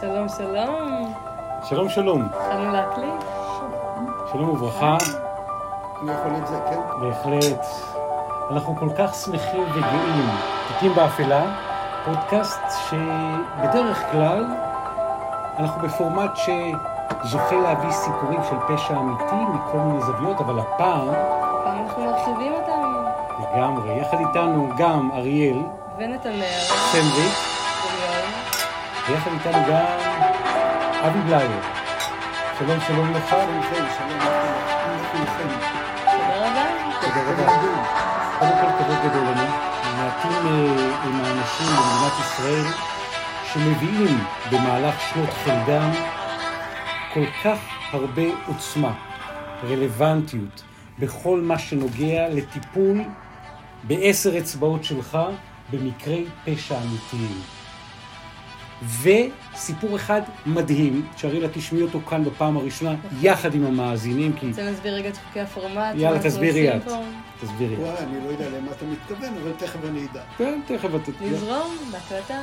שלום, שלום. שלום שלום, התחלנו להקליט. שלום וברכה, אני יכול את זה, כן? בהחלט. אנחנו כל כך שמחים וגאים. תיקים באפלה, פודקאסט שבדרך כלל אנחנו בפורמט שזוכה להביא סיפורים של פשע אמיתי מכל מיני זוויות, אבל הפעם הפעם אנחנו מרחיבים אותם. לגמרי, יחד איתנו גם אריאל ונתנאל, דמיון. ויחד איתנו גם אבי בלייר. שלום שלום לך. שלום שלום לכולכם. תודה רבה. תודה רבה. קודם כל כבוד גדול לנו. מעטים אה, הם האנשים במדינת ישראל שמביאים במהלך שנות חלדם כל כך הרבה עוצמה, רלוונטיות, בכל מה שנוגע לטיפול בעשר אצבעות שלך במקרי פשע אמיתיים. וסיפור אחד מדהים, שאריאלה תשמעי אותו כאן בפעם הראשונה, יחד עם המאזינים, כי... רוצה להסביר רגע את חוקי הפורמט? יאללה, תסבירי את. תסבירי. וואי, אני לא יודע למה אתה מתכוון, אבל תכף אני אדע. כן, תכף אתה... לזרום בהקלטה.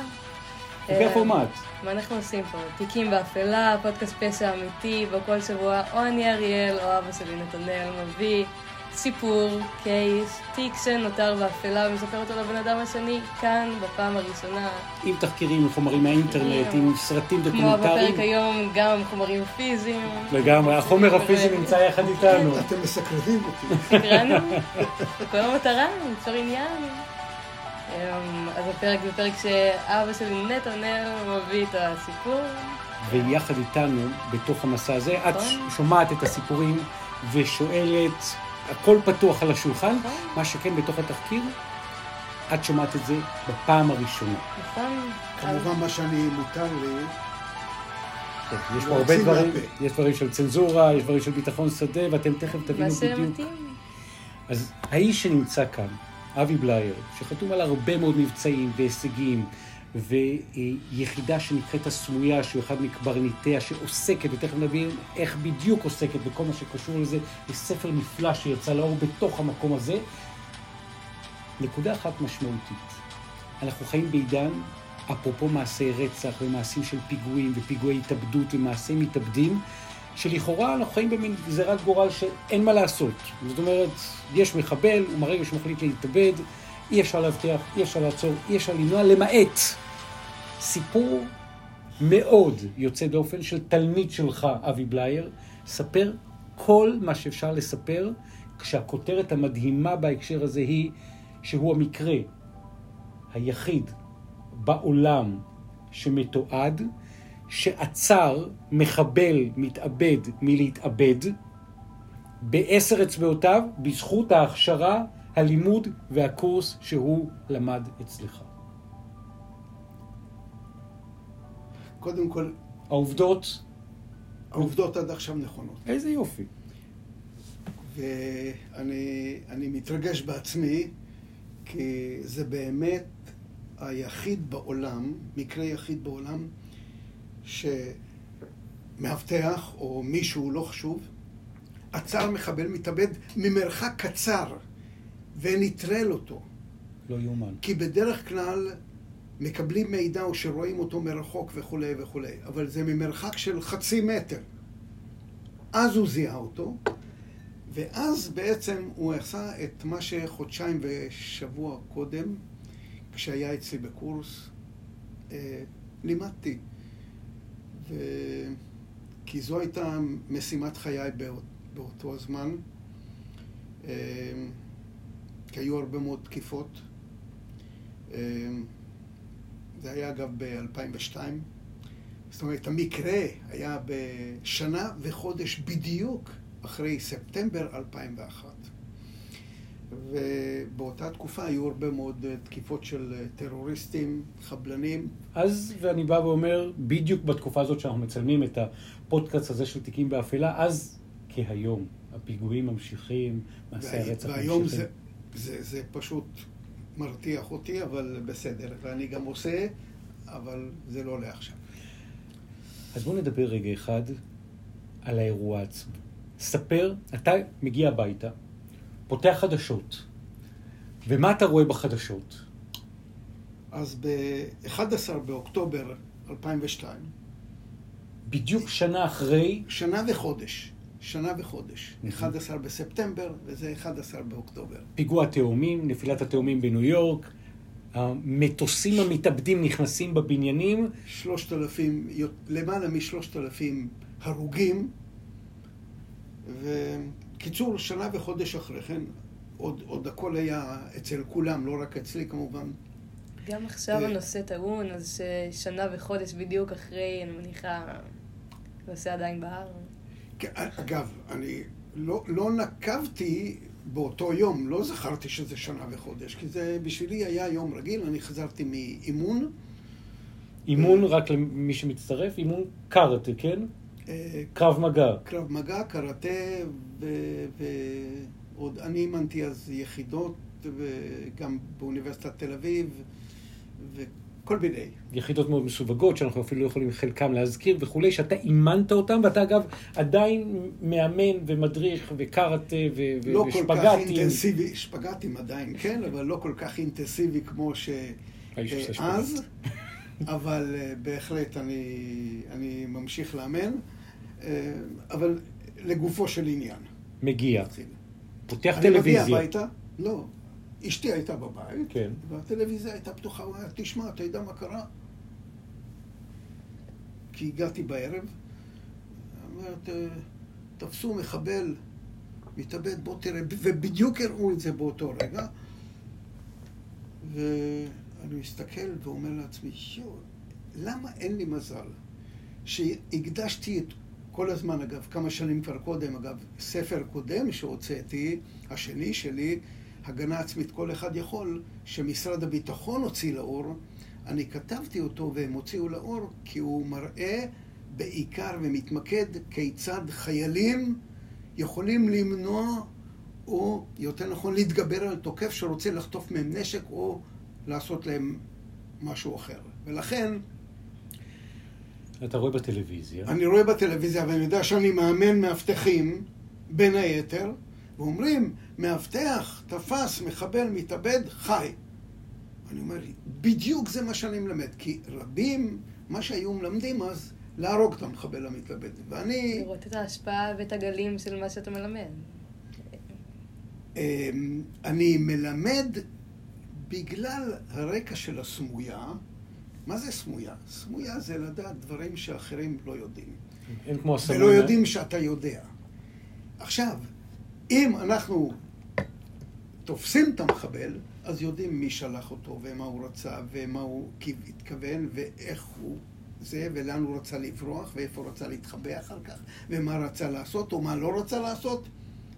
חוקי אה, הפורמט. מה אנחנו עושים פה? תיקים באפלה, פודקאסט פשע אמיתי, בו כל שבוע או אני אריאל או אבא שלי נתנאל מביא סיפור, קייס, תיק שנותר באפלה ומספר אותו לבן אדם השני כאן בפעם הראשונה. עם תחקירים, עם חומרים מהאינטרנט, עם סרטים כמו דוקומנטריים. בפרק היום, גם חומרים פיזיים. לגמרי, החומר הפיזי נמצא יחד איתנו. אתם מסקרנים אותי. סקרנו, כל המטרה, ליצור עניין. אמ, אז הפרק זה פרק שאבא שלי נתנאל מביא את הסיפור. ויחד איתנו, בתוך המסע הזה, את נכון. שומעת את הסיפורים ושואלת, הכל פתוח על השולחן. מה שכן בתוך התחקיר, את שומעת את זה בפעם הראשונה. נכון? כמובן מה שאני מותר לי, יש פה הרבה דברים. יש דברים של צנזורה, יש דברים של ביטחון שדה, ואתם תכף תבינו בדיוק. שמתאים. אז האיש שנמצא כאן, אבי בלייר, שחתום על הרבה מאוד מבצעים והישגים, ויחידה שנקראת הסמויה, שהוא אחד מקברניטיה, שעוסקת, ותכף נבין איך בדיוק עוסקת בכל מה שקשור לזה, יש ספר נפלא שיצא לאור בתוך המקום הזה. נקודה אחת משמעותית, אנחנו חיים בעידן, אפרופו מעשי רצח ומעשים של פיגועים ופיגועי התאבדות ומעשי מתאבדים, שלכאורה אנחנו חיים במין גזירת גורל שאין מה לעשות. זאת אומרת, יש מחבל, ומהרגע שהוא מחליט להתאבד, אי אפשר להבטיח, אי אפשר לעצור, אי אפשר למנוע, למעט סיפור מאוד יוצא דופן של תלמיד שלך, אבי בלייר. ספר כל מה שאפשר לספר, כשהכותרת המדהימה בהקשר הזה היא שהוא המקרה היחיד בעולם שמתועד, שעצר מחבל מתאבד מלהתאבד בעשר אצבעותיו בזכות ההכשרה, הלימוד והקורס שהוא למד אצלך. קודם כל, העובדות, העובדות עד עכשיו נכונות. איזה יופי. ואני אני מתרגש בעצמי, כי זה באמת היחיד בעולם, מקרה יחיד בעולם, שמאבטח או מישהו, לא חשוב, עצר מחבל מתאבד ממרחק קצר ונטרל אותו. לא יאומן. כי בדרך כלל מקבלים מידע או שרואים אותו מרחוק וכולי וכולי, אבל זה ממרחק של חצי מטר. אז הוא זיהה אותו, ואז בעצם הוא עשה את מה שחודשיים ושבוע קודם, כשהיה אצלי בקורס, אה, לימדתי. ו... כי זו הייתה משימת חיי באות, באותו הזמן. אה, כי היו הרבה מאוד תקיפות. זה היה אגב ב-2002. זאת אומרת, המקרה היה בשנה וחודש בדיוק אחרי ספטמבר 2001. ובאותה תקופה היו הרבה מאוד אה, תקיפות של אה, טרוריסטים, חבלנים. אז, ואני בא ואומר, בדיוק בתקופה הזאת שאנחנו מצלמים את הפודקאסט הזה של תיקים באפלה, אז כהיום, הפיגועים ממשיכים, מעשי הרצח והיום ממשיכים. זה, זה, זה פשוט מרתיח אותי, אבל בסדר. ואני גם עושה, אבל זה לא לעכשיו. אז בואו נדבר רגע אחד על האירוע עצמו. ספר, אתה מגיע הביתה, פותח חדשות, ומה אתה רואה בחדשות? אז ב-11 באוקטובר 2002, בדיוק שנה אחרי, שנה וחודש. שנה וחודש. 11 בספטמבר, וזה 11 באוקטובר. פיגוע תאומים, נפילת התאומים בניו יורק, המטוסים המתאבדים נכנסים בבניינים, שלושת אלפים, למעלה משלושת אלפים הרוגים, וקיצור, שנה וחודש אחרי כן, עוד, עוד הכל היה אצל כולם, לא רק אצלי כמובן. גם עכשיו אה, הנושא טעון, אז שנה וחודש בדיוק אחרי, אני מניחה, הנושא עדיין בהר. אגב, אני לא, לא נקבתי באותו יום, לא זכרתי שזה שנה וחודש, כי זה בשבילי היה יום רגיל, אני חזרתי מאימון. אימון, רק למי שמצטרף, אימון קארטה, כן? אה, קרב מגע. קרב מגע, קראטה, ועוד אני אימנתי אז יחידות, וגם באוניברסיטת תל אביב, וכל מיני. יחידות מאוד מסווגות, שאנחנו אפילו לא יכולים חלקם להזכיר וכולי, שאתה אימנת אותם, ואתה אגב עדיין מאמן ומדריך וקארטה ו- לא ושפגטים. כל כך אינטנסיבי, שפגטים עדיין כן, אבל לא כל כך אינטנסיבי כמו האיש עושה שאז. אבל אה, בהחלט אני, אני ממשיך לאמן, אה, אבל לגופו של עניין. מגיע. פותח אני מגיע טלוויזיה. הביתה, לא, אשתי הייתה בבית, כן. והטלוויזיה הייתה פתוחה, הוא אמר, תשמע, אתה יודע מה קרה? כי הגעתי בערב, אומרת, "אה, תפסו מחבל, מתאבד, בוא תראה, ובדיוק הראו את זה באותו רגע, ואני מסתכל ואומר לעצמי, יואו, למה אין לי מזל שהקדשתי את כל הזמן, אגב, כמה שנים כבר קודם, אגב, ספר קודם שהוצאתי, השני שלי, הגנה עצמית כל אחד יכול, שמשרד הביטחון הוציא לאור, אני כתבתי אותו והם הוציאו לאור כי הוא מראה בעיקר ומתמקד כיצד חיילים יכולים למנוע או יותר נכון להתגבר על תוקף שרוצה לחטוף מהם נשק או לעשות להם משהו אחר. ולכן אתה רואה בטלוויזיה. אני רואה בטלוויזיה ואני יודע שאני מאמן מאבטחים, בין היתר, ואומרים, מאבטח, תפס, מחבל, מתאבד, חי. אני אומר, בדיוק זה מה שאני מלמד, כי רבים, מה שהיו מלמדים אז, להרוג את המחבל המתאבד. ואני... לראות את ההשפעה ואת הגלים של מה שאתה מלמד. אמ, אני מלמד בגלל הרקע של הסמויה. מה זה סמויה? סמויה זה לדעת דברים שאחרים לא יודעים. אין כמו הסמונה. ולא יודעים שאתה יודע. עכשיו, אם אנחנו תופסים את המחבל, אז יודעים מי שלח אותו, ומה הוא רצה, ומה הוא התכוון, ואיך הוא זה, ולאן הוא רצה לברוח, ואיפה הוא רצה להתחבא אחר כך, ומה רצה לעשות, או מה לא רצה לעשות,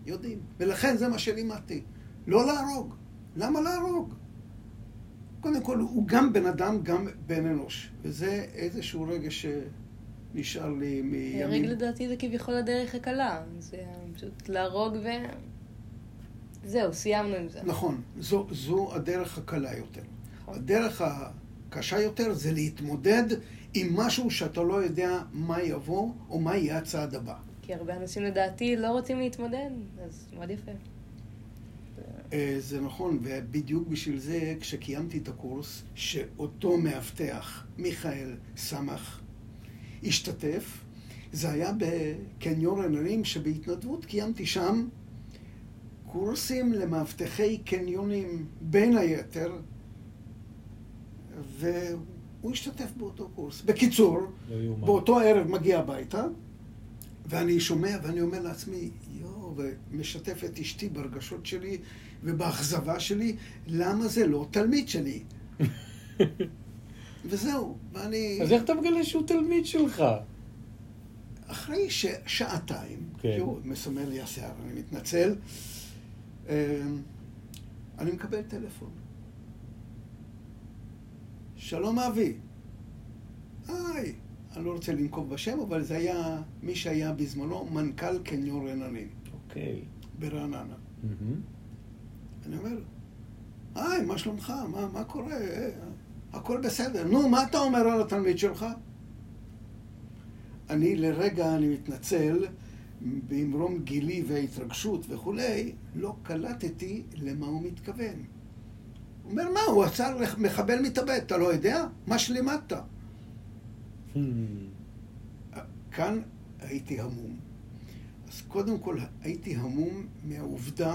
יודעים. ולכן זה מה שלימדתי. לא להרוג. למה להרוג? קודם כל, הוא גם בן אדם, גם בן אנוש. וזה איזשהו רגש שנשאר לי מימים. הרג לדעתי זה כביכול הדרך הקלה. זה פשוט להרוג ו... זהו, סיימנו עם זה. נכון, זו, זו הדרך הקלה יותר. נכון. הדרך הקשה יותר זה להתמודד עם משהו שאתה לא יודע מה יבוא או מה יהיה הצעד הבא. כי הרבה אנשים לדעתי לא רוצים להתמודד, אז מאוד יפה. אה, זה נכון, ובדיוק בשביל זה, כשקיימתי את הקורס, שאותו מאבטח, מיכאל סמך, השתתף, זה היה בקניון רננים, שבהתנדבות קיימתי שם קורסים למאבטחי קניונים, בין היתר, והוא השתתף באותו קורס. בקיצור, לא. באותו ערב מגיע הביתה, ואני שומע ואני אומר לעצמי, יואו, ומשתף את אשתי ברגשות שלי ובאכזבה שלי, למה זה לא תלמיד שלי? וזהו, ואני... אז איך אתה מגלה שהוא תלמיד שלך? אחרי ש... שעתיים, כן. תראו, מסמר לי השיער, אני מתנצל, אה, אני מקבל טלפון. שלום אבי. היי, אני לא רוצה לנקוב בשם, אבל זה היה מי שהיה בזמנו מנכ"ל קניון רננים אוקיי. ברעננה. מהמם. אני אומר, היי, מה שלומך? מה, מה קורה? הכל בסדר. נו, מה אתה אומר על התלמיד שלך? אני לרגע, אני מתנצל, במרום גילי וההתרגשות וכולי, לא קלטתי למה הוא מתכוון. הוא אומר, מה, הוא עצר מחבל מתאבד, אתה לא יודע? מה שלימדת? וכאן הייתי המום. אז קודם כל הייתי המום מהעובדה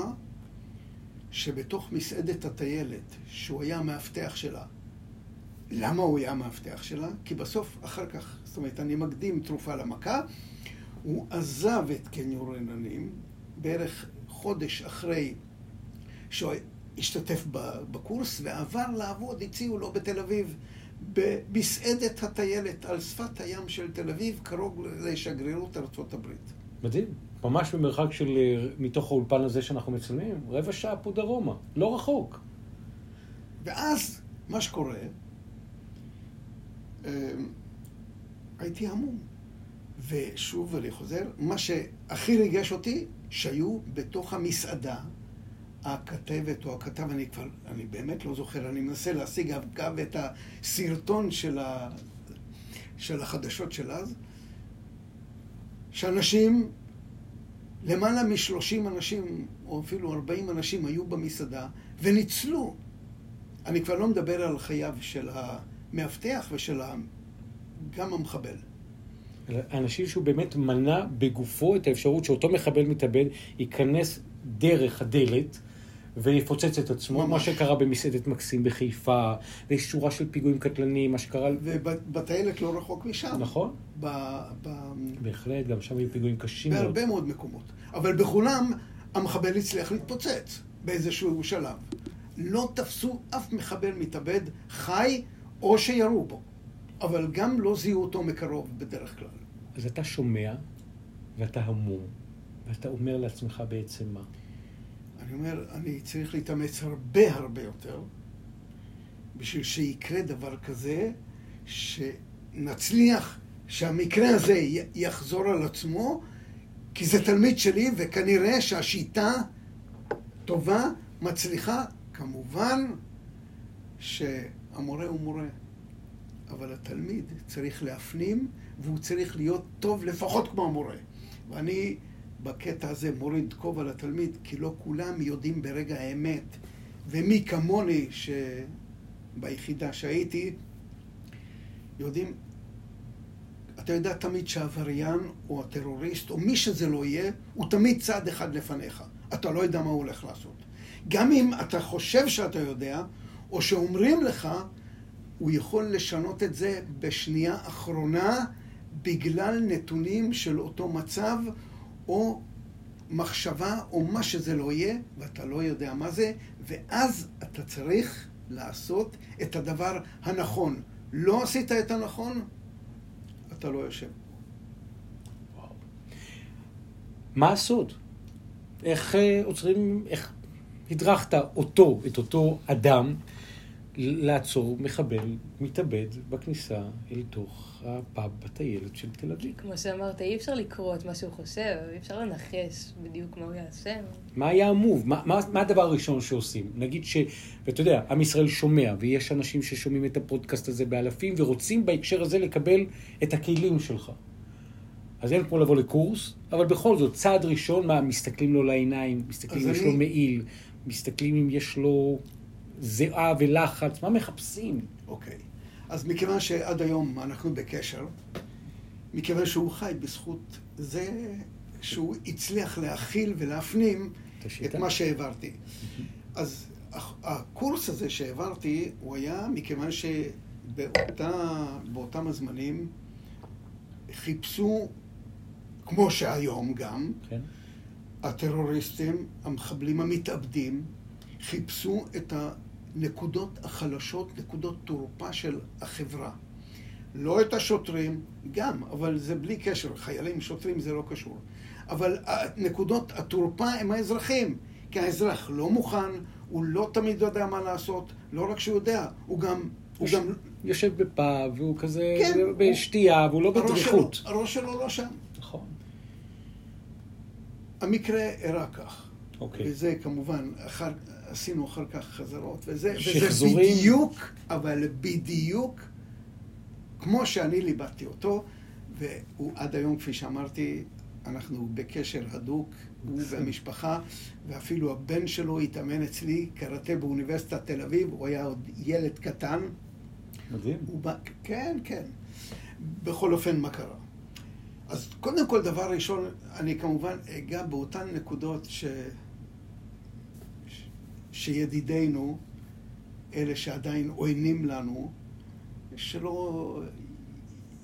שבתוך מסעדת הטיילת, שהוא היה המאבטח שלה, למה הוא היה המאבטח שלה? כי בסוף, אחר כך, זאת אומרת, אני מקדים תרופה למכה, הוא עזב את קניון רננים בערך חודש אחרי שהוא השתתף בקורס ועבר לעבוד, הציעו לו בתל אביב, במסעדת הטיילת על שפת הים של תל אביב, קרוב לשגרירות ארצות הברית. מדהים. ממש במרחק של, אה, מתוך האולפן הזה שאנחנו מצלמים, רבע שעה פה דרומה, לא רחוק. ואז, מה שקורה, אה, הייתי המום. ושוב, אני חוזר, מה שהכי ריגש אותי, שהיו בתוך המסעדה, הכתבת או הכתב, אני כבר, אני באמת לא זוכר, אני מנסה להשיג אגב את הסרטון של, ה, של החדשות של אז, שאנשים, למעלה משלושים אנשים, או אפילו ארבעים אנשים היו במסעדה, וניצלו. אני כבר לא מדבר על חייו של המאבטח ושל ה... גם המחבל. אנשים שהוא באמת מנע בגופו את האפשרות שאותו מחבל מתאבד ייכנס דרך הדלת ויפוצץ את עצמו, ממש. מה שקרה במסעדת מקסים בחיפה, ויש שורה של פיגועים קטלניים, מה שקרה... ובטיילת לא רחוק משם. נכון. ב... ב... בהחלט, גם שם היו פיגועים קשים מאוד. בהרבה מאוד מקומות. אבל בכולם המחבל הצליח להתפוצץ באיזשהו שלב. לא תפסו אף מחבל מתאבד חי או שירו בו. אבל גם לא זיהו אותו מקרוב בדרך כלל. אז אתה שומע, ואתה המום, ואתה אומר לעצמך בעצם מה? אני אומר, אני צריך להתאמץ הרבה הרבה יותר בשביל שיקרה דבר כזה, שנצליח שהמקרה הזה יחזור על עצמו, כי זה תלמיד שלי, וכנראה שהשיטה טובה, מצליחה. כמובן שהמורה הוא מורה. אבל התלמיד צריך להפנים, והוא צריך להיות טוב לפחות כמו המורה. ואני בקטע הזה מוריד כובע לתלמיד, כי לא כולם יודעים ברגע האמת. ומי כמוני, שביחידה שהייתי, יודעים, אתה יודע תמיד שהעבריין או הטרוריסט או מי שזה לא יהיה, הוא תמיד צעד אחד לפניך. אתה לא יודע מה הוא הולך לעשות. גם אם אתה חושב שאתה יודע, או שאומרים לך, הוא יכול לשנות את זה בשנייה אחרונה בגלל נתונים של אותו מצב או מחשבה או מה שזה לא יהיה, ואתה לא יודע מה זה, ואז אתה צריך לעשות את הדבר הנכון. לא עשית את הנכון, אתה לא יושב. מה הסוד? איך אה, עוצרים, איך הדרכת אותו, את אותו אדם, לעצור מחבל מתאבד בכניסה אל תוך הפאב בטיילת של תל אביב. כמו שאמרת, אי אפשר לקרוא את מה שהוא חושב, אי אפשר לנחש בדיוק מה הוא יעשה. מה היה המוב? מה, מה, מה הדבר הראשון שעושים? נגיד ש... ואתה יודע, עם ישראל שומע, ויש אנשים ששומעים את הפודקאסט הזה באלפים, ורוצים בהקשר הזה לקבל את הכלים שלך. אז אין כמו לבוא לקורס, אבל בכל זאת, צעד ראשון, מה, מסתכלים לו לעיניים, מסתכלים אם יש לו מעיל, מסתכלים אם יש לו... זיעה ולחץ, מה מחפשים? אוקיי. אז מכיוון שעד היום אנחנו בקשר, מכיוון שהוא חי בזכות זה שהוא הצליח להכיל ולהפנים את מה שהעברתי. אז הקורס הזה שהעברתי, הוא היה מכיוון שבאותם הזמנים חיפשו, כמו שהיום גם, כן. הטרוריסטים, המחבלים המתאבדים, חיפשו את הנקודות החלשות, נקודות תורפה של החברה. לא את השוטרים, גם, אבל זה בלי קשר. חיילים, שוטרים, זה לא קשור. אבל נקודות התורפה הם האזרחים. כי האזרח לא מוכן, הוא לא תמיד יודע מה לעשות, לא רק שהוא יודע, הוא גם... הוא יש, גם... יושב בפאב, והוא כזה כן, בשתייה, הוא... והוא לא בדריכות. הראש שלו לא שם. נכון. המקרה אירע כך. אוקיי. וזה כמובן, אחר, עשינו אחר כך חזרות, וזה, וזה בדיוק, אבל בדיוק כמו שאני ליבדתי אותו, והוא עד היום, כפי שאמרתי, אנחנו בקשר הדוק, הוא והמשפחה, ואפילו הבן שלו התאמן אצלי קראטה באוניברסיטת תל אביב, הוא היה עוד ילד קטן. מדהים. בא, כן, כן. בכל אופן, מה קרה? אז קודם כל, דבר ראשון, אני כמובן אגע באותן נקודות ש... שידידינו, אלה שעדיין עוינים לנו, שלא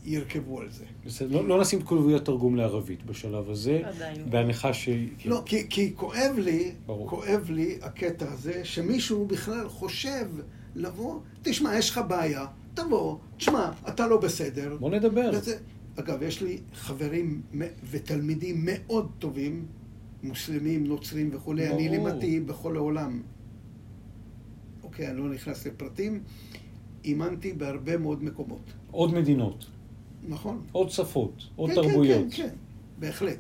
ירכבו על זה. בסדר, לא, לא נשים כתוביות תרגום לערבית בשלב הזה, עדיין. בהנחה ש... כן. לא, כי, כי כואב לי, ברור. כואב לי הקטע הזה, שמישהו בכלל חושב לבוא, תשמע, יש לך בעיה, תבוא, תשמע, אתה לא בסדר. בוא נדבר. וזה, אגב, יש לי חברים ותלמידים מאוד טובים, מוסלמים, נוצרים וכולי, אני. לימדתי בכל העולם. אוקיי, אני לא נכנס לפרטים. אימנתי בהרבה מאוד מקומות, עוד מדינות, נכון? עוד שפות, עוד כן, תרבויות. כן, כן, כן, בהחלט.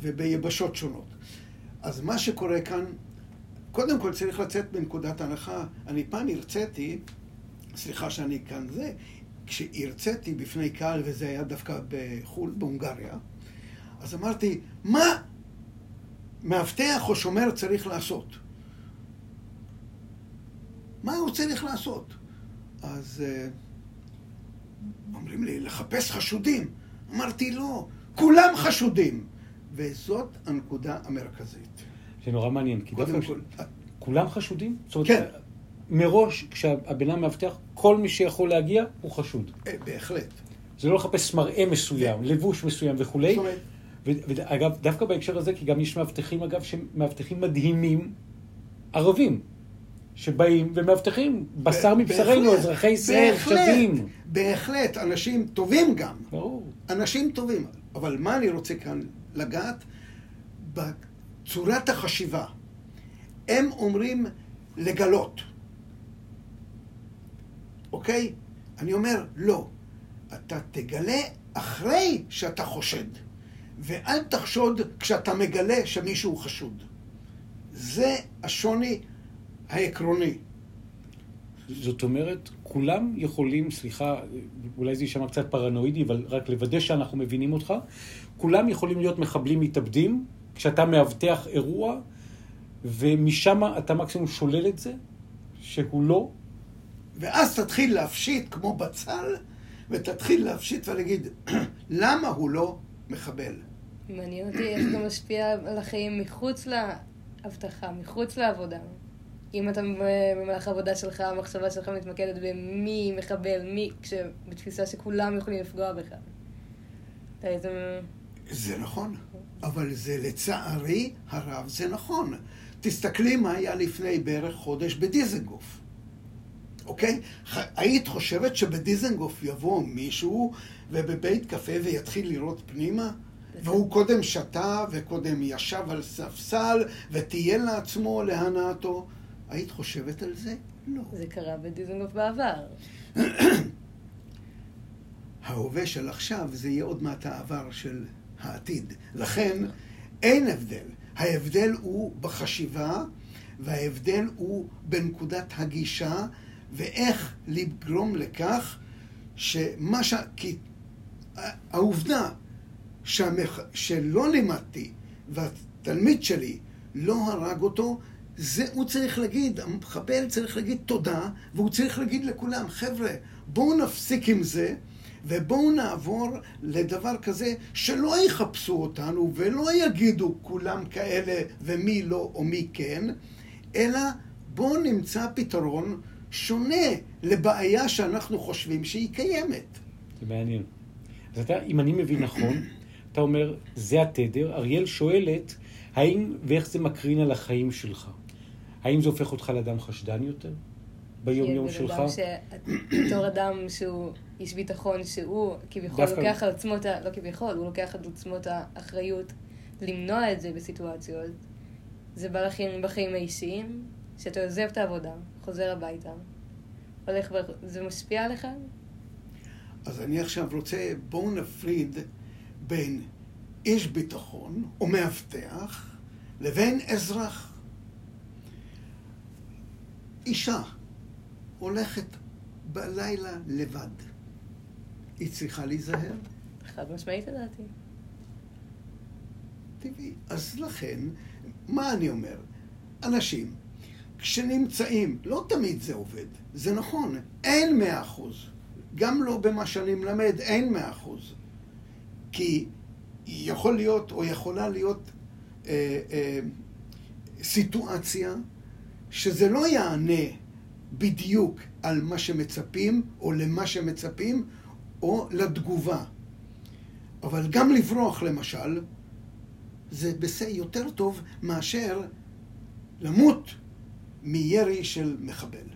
וביבשות שונות. אז מה שקורה כאן, קודם כל צריך לצאת מנקודת הנחה. אני פעם הרציתי, סליחה שאני כאן זה, כשהרציתי בפני קהל, וזה היה דווקא בחו"ל, בהונגריה, אז אמרתי, מה מאבטח או שומר צריך לעשות? מה הוא צריך לעשות? אז אה, אומרים לי, לחפש חשודים. אמרתי, לא, כולם חשודים. וזאת הנקודה המרכזית. זה נורא מעניין, כי דווקא כל, כולם חשודים? כן. מראש, כשהבן אדם מאבטח, כל מי שיכול להגיע הוא חשוד. אה, בהחלט. זה לא לחפש מראה מסוים, לבוש מסוים וכולי. ואגב, דווקא בהקשר הזה, כי גם יש מאבטחים, אגב, שהם מאבטחים מדהימים, ערבים, שבאים ומאבטחים בשר מבשרנו, אזרחי ישראל בהחלט, שווים. בהחלט, אנשים טובים גם. ברור. אנשים טובים. אבל מה אני רוצה כאן לגעת? בצורת החשיבה. הם אומרים לגלות. אוקיי? אני אומר, לא. אתה תגלה אחרי שאתה חושד. ואל תחשוד כשאתה מגלה שמישהו חשוד. זה השוני העקרוני. זאת אומרת, כולם יכולים, סליחה, אולי זה יישמע קצת פרנואידי, אבל רק לוודא שאנחנו מבינים אותך, כולם יכולים להיות מחבלים מתאבדים, כשאתה מאבטח אירוע, ומשם אתה מקסימום שולל את זה, שהוא לא. ואז תתחיל להפשיט כמו בצל, ותתחיל להפשיט ולהגיד, למה הוא לא מחבל? מעניין אותי איך זה משפיע על החיים מחוץ לאבטחה, מחוץ לעבודה. אם אתה במהלך העבודה שלך, המחשבה שלך מתמקדת במי מחבל, מי, כשבתפיסה שכולם יכולים לפגוע בך. איזה... זה נכון, אבל זה לצערי הרב זה נכון. תסתכלי מה היה לפני בערך חודש בדיזנגוף, אוקיי? היית חושבת שבדיזנגוף יבוא מישהו ובבית קפה ויתחיל לראות פנימה? והוא קודם שתה וקודם ישב על ספסל וטייל לעצמו להנאתו? היית חושבת על זה? לא. זה קרה בדיזנגוף בעבר. ההווה של עכשיו זה יהיה עוד מעט העבר של העתיד. לכן אין הבדל. ההבדל הוא בחשיבה, וההבדל הוא בנקודת הגישה, ואיך לגרום לכך שמה ש... כי העובדה שהמח... שלא לימדתי והתלמיד שלי לא הרג אותו, זה הוא צריך להגיד, המחבל צריך להגיד תודה, והוא צריך להגיד לכולם, חבר'ה, בואו נפסיק עם זה, ובואו נעבור לדבר כזה שלא יחפשו אותנו ולא יגידו כולם כאלה ומי לא או מי כן, אלא בואו נמצא פתרון שונה לבעיה שאנחנו חושבים שהיא קיימת. זה מעניין. אז אתה, אם אני מבין נכון, אתה אומר, זה התדר. אריאל שואלת, האם ואיך זה מקרין על החיים שלך? האם זה הופך אותך לאדם חשדן יותר? ביום-יום שלך? בתור אדם שהוא איש ביטחון, שהוא כביכול דווקא- לוקח על עצמו את ה... לא כביכול, הוא לוקח על עצמו את האחריות למנוע את זה בסיטואציות. זה בא לכם בחיים האישיים, שאתה עוזב את העבודה, חוזר הביתה, הולך ו... זה משפיע עליך? אז אני עכשיו רוצה, בואו נפריד בין איש ביטחון או מאבטח לבין אזרח. אישה הולכת בלילה לבד. היא צריכה להיזהר? חד משמעית לדעתי. טבעי. אז לכן, מה אני אומר? אנשים, כשנמצאים, לא תמיד זה עובד, זה נכון, אין מאה אחוז. גם לא במה שאני מלמד, אין מאה אחוז. כי יכול להיות, או יכולה להיות, אה, אה, סיטואציה שזה לא יענה בדיוק על מה שמצפים, או למה שמצפים, או לתגובה. אבל גם לברוח, למשל, זה בסדר יותר טוב מאשר למות מירי של מחבל.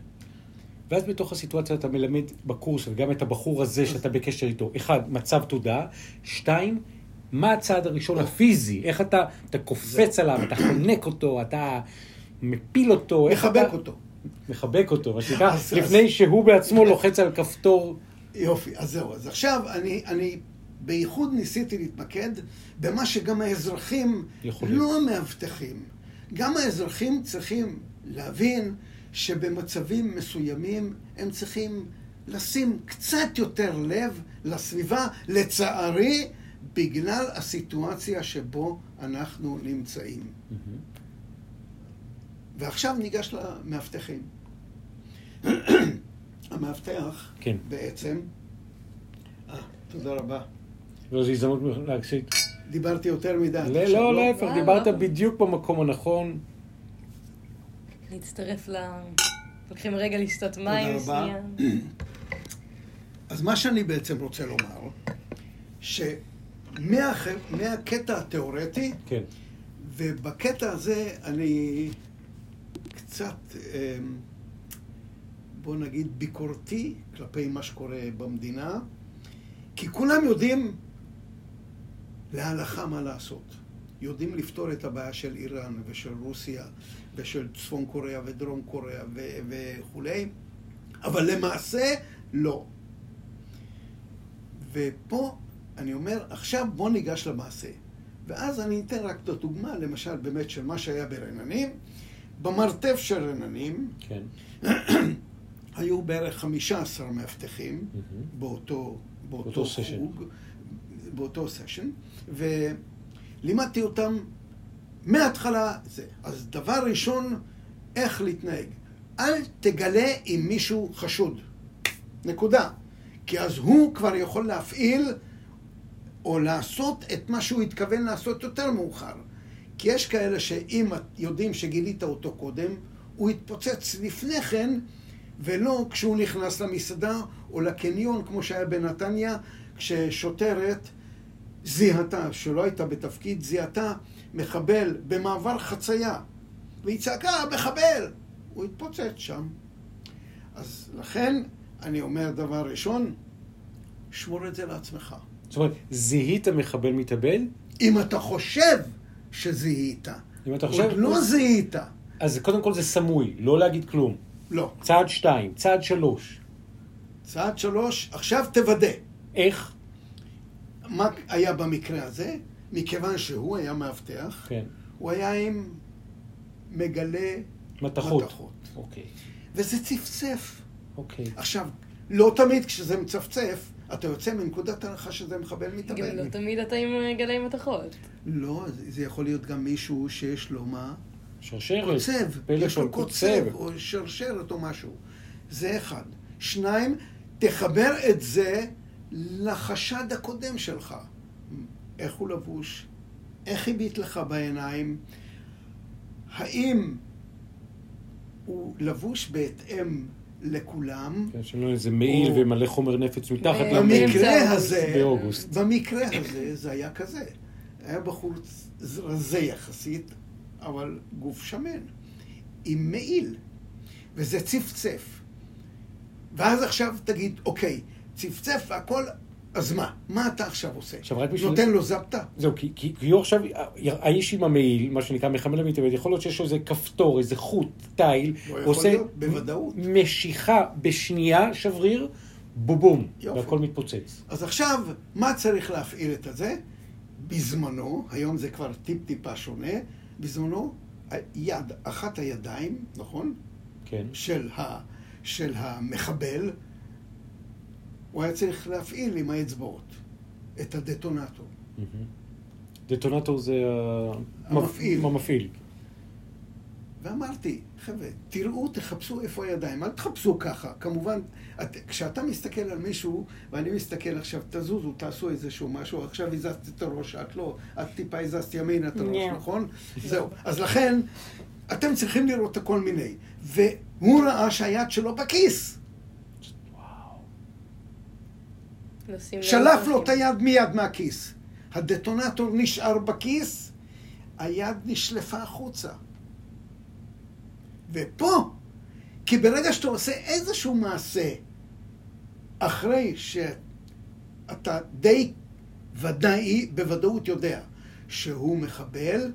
ואז בתוך הסיטואציה אתה מלמד בקורס, וגם את הבחור הזה שאתה בקשר איתו, אחד, מצב תודעה, שתיים, מה הצעד הראשון הפיזי, איך אתה, אתה קופץ עליו, אתה חונק אותו, אתה מפיל אותו, מחבק אתה... אותו. מחבק אותו, מה שנקרא, לפני שהוא בעצמו לוחץ על כפתור. יופי, אז זהו. אז עכשיו אני, אני בייחוד ניסיתי להתמקד במה שגם האזרחים, יכולים. לא המאבטחים, גם האזרחים צריכים להבין שבמצבים מסוימים הם צריכים לשים קצת יותר לב לסביבה, לצערי, בגלל הסיטואציה שבו אנחנו נמצאים. ועכשיו ניגש למאבטחים. המאבטח כן. בעצם, אה, תודה רבה. וזו הזדמנות להקשיב. דיברתי יותר מדי. לא, עכשיו לא, להפך, וואו. דיברת בדיוק במקום הנכון. להצטרף ל... לוקחים רגע לשתות מים. שנייה. אז מה שאני בעצם רוצה לומר, שמהקטע התיאורטי, כן. ובקטע הזה אני קצת, אמ, בוא נגיד, ביקורתי כלפי מה שקורה במדינה, כי כולם יודעים להלכה מה לעשות. יודעים לפתור את הבעיה של איראן ושל רוסיה ושל צפון קוריאה ודרום קוריאה ו- וכולי, אבל למעשה לא. ופה אני אומר, עכשיו בוא ניגש למעשה. ואז אני אתן רק את הדוגמה, למשל, באמת של מה שהיה ברננים. במרתף של רננים כן. היו בערך 15 מאבטחים. באותו, באותו באותו סשן. חוג, באותו סשן, ולימדתי אותם מההתחלה זה. אז דבר ראשון, איך להתנהג. אל תגלה אם מישהו חשוד. נקודה. כי אז הוא כבר יכול להפעיל או לעשות את מה שהוא התכוון לעשות יותר מאוחר. כי יש כאלה שאם יודעים שגילית אותו קודם, הוא יתפוצץ לפני כן, ולא כשהוא נכנס למסעדה או לקניון, כמו שהיה בנתניה, כששוטרת זיהתה, שלא הייתה בתפקיד, זיהתה מחבל במעבר חצייה, והיא צעקה, מחבל! הוא התפוצץ שם. אז לכן, אני אומר דבר ראשון, שמור את זה לעצמך. זאת אומרת, זיהית מחבל מתאבד? אם אתה חושב שזיהית, אם אתה חושב... עוד לא זיהית, אז קודם כל זה סמוי, לא להגיד כלום. לא. צעד שתיים, צעד שלוש. צעד שלוש, עכשיו תוודא. איך? מה היה במקרה הזה? מכיוון שהוא היה מאבטח, כן. הוא היה עם מגלה מתכות. מתכות. אוקיי. וזה צפצף. אוקיי. עכשיו, לא תמיד כשזה מצפצף, אתה יוצא מנקודת הנחה שזה מחבל מתאבד. גם לא תמיד אתה עם גלי מתכות. לא, זה זה יכול להיות גם מישהו שיש לו מה? שרשרת. קוצב. יש לו קוצב, או שרשרת או משהו. זה אחד. שניים, תחבר את זה לחשד הקודם שלך. איך הוא לבוש? איך הביט לך בעיניים? האם הוא לבוש בהתאם לכולם? כן, שלא איזה מעיל או- ומלא חומר נפץ מתחת ו- למעיל. במקרה אוגוסט. הזה, באוגוסט. במקרה הזה זה היה כזה. היה בחור רזה יחסית, אבל גוף שמן, עם מעיל, וזה צפצף. ואז עכשיו תגיד, אוקיי, צפצף והכל, אז מה? מה אתה עכשיו עושה? עכשיו, רק בשביל- נותן לו זפטה? זהו, כי, כי, כי הוא עכשיו, האיש עם המעיל, מה שנקרא מחמל המתאבד, יכול להיות שיש לו איזה כפתור, איזה חוט, תיל, יכול עושה להיות, בוודאות. משיכה בשנייה, שבריר, בובום, יופי. והכל מתפוצץ. אז עכשיו, מה צריך להפעיל את הזה? בזמנו, היום זה כבר טיפ-טיפה שונה, בזמנו, היד, אחת הידיים, נכון? כן. של, ה, של המחבל, הוא היה צריך להפעיל עם האצבעות את הדטונטור. דטונטור זה המפעיל. המפעיל. ואמרתי, חבר'ה, תראו, תחפשו איפה הידיים, אל תחפשו ככה. כמובן, את, כשאתה מסתכל על מישהו, ואני מסתכל עכשיו, תזוזו, תעשו איזשהו משהו, עכשיו הזזתי את הראש, את לא, את טיפה הזזת ימינה את הראש, Yeah. נכון? זהו. אז לכן, אתם צריכים לראות את כל מיני. והוא ראה שהיד שלו בכיס. לשים לב שלף לו. את היד מיד מהכיס. הדטונטור נשאר בכיס, היד נשלפה החוצה. ופה, כי ברגע שאתה עושה איזשהו מעשה, אחרי שאתה די ודאי, בוודאות יודע שהוא מחבל,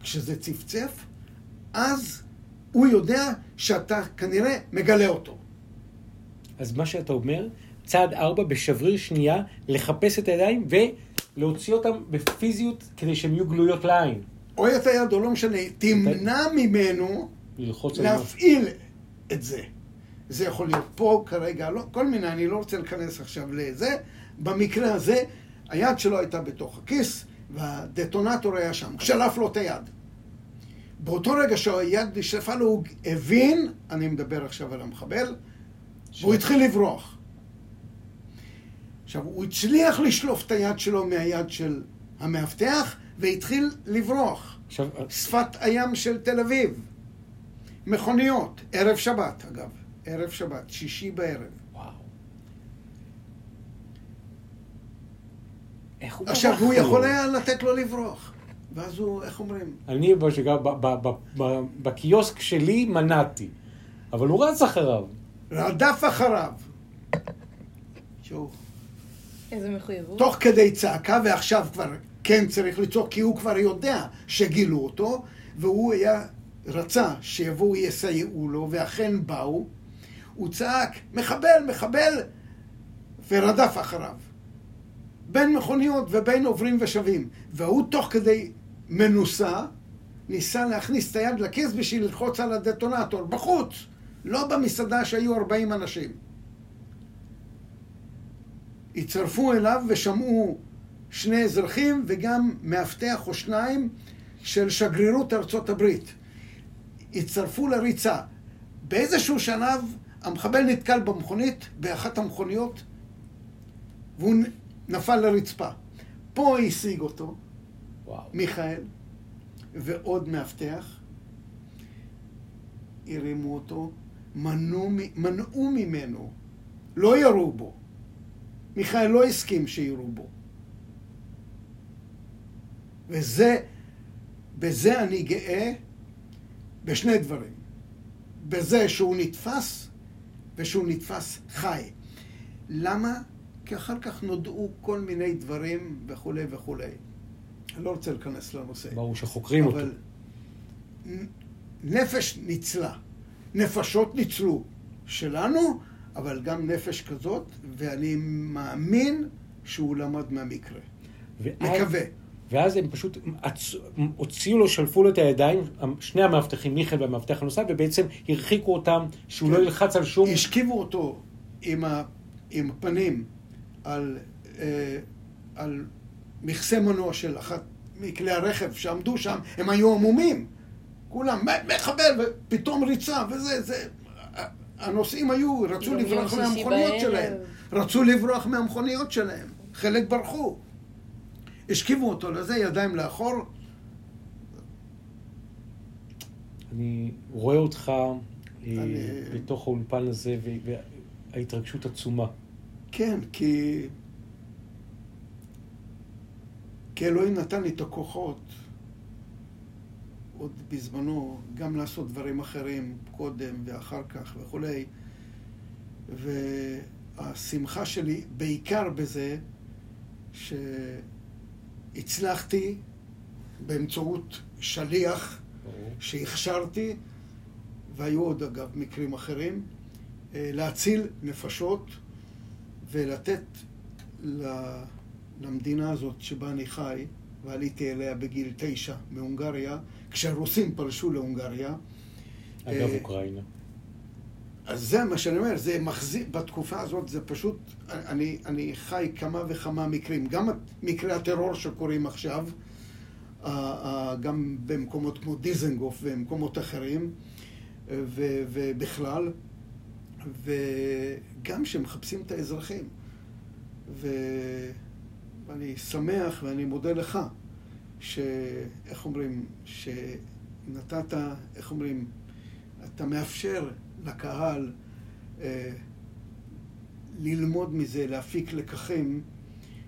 כשזה צפצף, אז הוא יודע שאתה כנראה מגלה אותו. אז מה שאתה אומר, צעד ארבע, בשבריר שנייה, לחפש את הידיים ולהוציא אותם בפיזיות כדי שהן יהיו גלויות לעין. או את היד או לא משנה, תמנע ממנו. להפעיל את זה. זה יכול להיות פה כרגע, לא, כל מיני, אני לא רוצה להיכנס עכשיו לזה. במקרה הזה, היד שלו הייתה בתוך הכיס, והדטונטור היה שם. שלף לו את היד. באותו רגע שהיד נשלפה לו, הוא הבין, אני מדבר עכשיו על המחבל, והוא התחיל לברוח. עכשיו, הוא הצליח לשלוף את היד שלו מהיד של המאבטח, והתחיל לברוח. עכשיו, שפת הים של תל אביב. מכוניות, ערב שבת אגב, ערב שבת, שישי בערב. וואו. איך הוא עכשיו, הוא? יכול היה לתת לו לברוח. ואז הוא, איך אומרים? אני בשגר, ב- ב- ב- ב- בקיוסק שלי מנעתי, אבל הוא רץ אחריו. רדף אחריו. שהוא מחויבות. תוך כדי צעקה, ועכשיו כבר כן צריך לצעוק, כי הוא כבר יודע שגילו אותו, והוא היה, רצה שיבואו יסייעו לו, ואכן באו. הוא צעק, מחבל, מחבל, ורדף אחריו. בין מכוניות ובין עוברים ושבים. והוא תוך כדי מנוסה, ניסה להכניס את היד לכיס בשביל ללחוץ על הדטונטור, בחוץ, לא במסעדה שהיו 40 אנשים. הצטרפו אליו ושמעו שני אזרחים וגם מאבטח או שניים של שגרירות ארצות הברית. הצטרפו לריצה. באיזשהו שלב המחבל נתקל במכונית, באחת המכוניות, והוא נפל לרצפה. פה השיג אותו וואו. מיכאל ועוד מאבטח, הרימו אותו, מנעו, מנעו ממנו, לא ירו בו. מיכאל לא הסכים שירו בו. וזה, בזה אני גאה בשני דברים. בזה שהוא נתפס ושהוא נתפס חי. למה? כי אחר כך נודעו כל מיני דברים וכולי וכולי. אני לא רוצה להיכנס לנושא. ברור שחוקרים אותו. אבל נפש ניצלה. נפשות ניצלו שלנו, אבל גם נפש כזאת, ואני מאמין שהוא למד מהמקרה. ואז- מקווה. ואז הם פשוט עצ- הוציאו לו, שלפו לו את הידיים, שני המאבטחים, מיכאל והמאבטח הנוסף, ובעצם הרחיקו אותם, שהוא לא ילחץ על שום... השכיבו אותו עם, ה, עם הפנים על, אה, על מכסה מנוע של אחת מכלי הרכב שעמדו שם, הם היו עמומים. כולם, "מ- מחבל, ופתאום ריצה, וזה, זה... הנוסעים היו, רצו לברוח מהמכוניות. שלהם. רצו לברוח מהמכוניות שלהם. חלק ברחו. השכיבו אותו לזה, ידיים לאחור. אני רואה אותך אה, אני- בתוך האולפן הזה, וההתרגשות עצומה. כן, כי... כי אלוהים נתן לי את הכוחות עוד בזמנו, גם לעשות דברים אחרים קודם ואחר כך וכולי. והשמחה שלי בעיקר בזה שהצלחתי באמצעות שליח. שהכשרתי, והיו עוד אגב מקרים אחרים, אה, להציל נפשות ולתת למדינה הזאת שבה אני חי, ועליתי אליה בגיל תשע מהונגריה, כשהרוסים פלשו להונגריה. אגב, אה, אוקראינה. אז זה מה שאני אומר, זה מחזיק, בתקופה הזאת זה פשוט, אני, אני חי כמה וכמה מקרים, גם מקרי הטרור שקורים עכשיו, גם במקומות כמו דיזנגוף ומקומות אחרים, ו- ובכלל, וגם שמחפשים את האזרחים. ואני שמח ואני מודה לך, שאיך אומרים, שנתת, איך אומרים, אתה מאפשר לקהל אה, ללמוד מזה, להפיק לקחים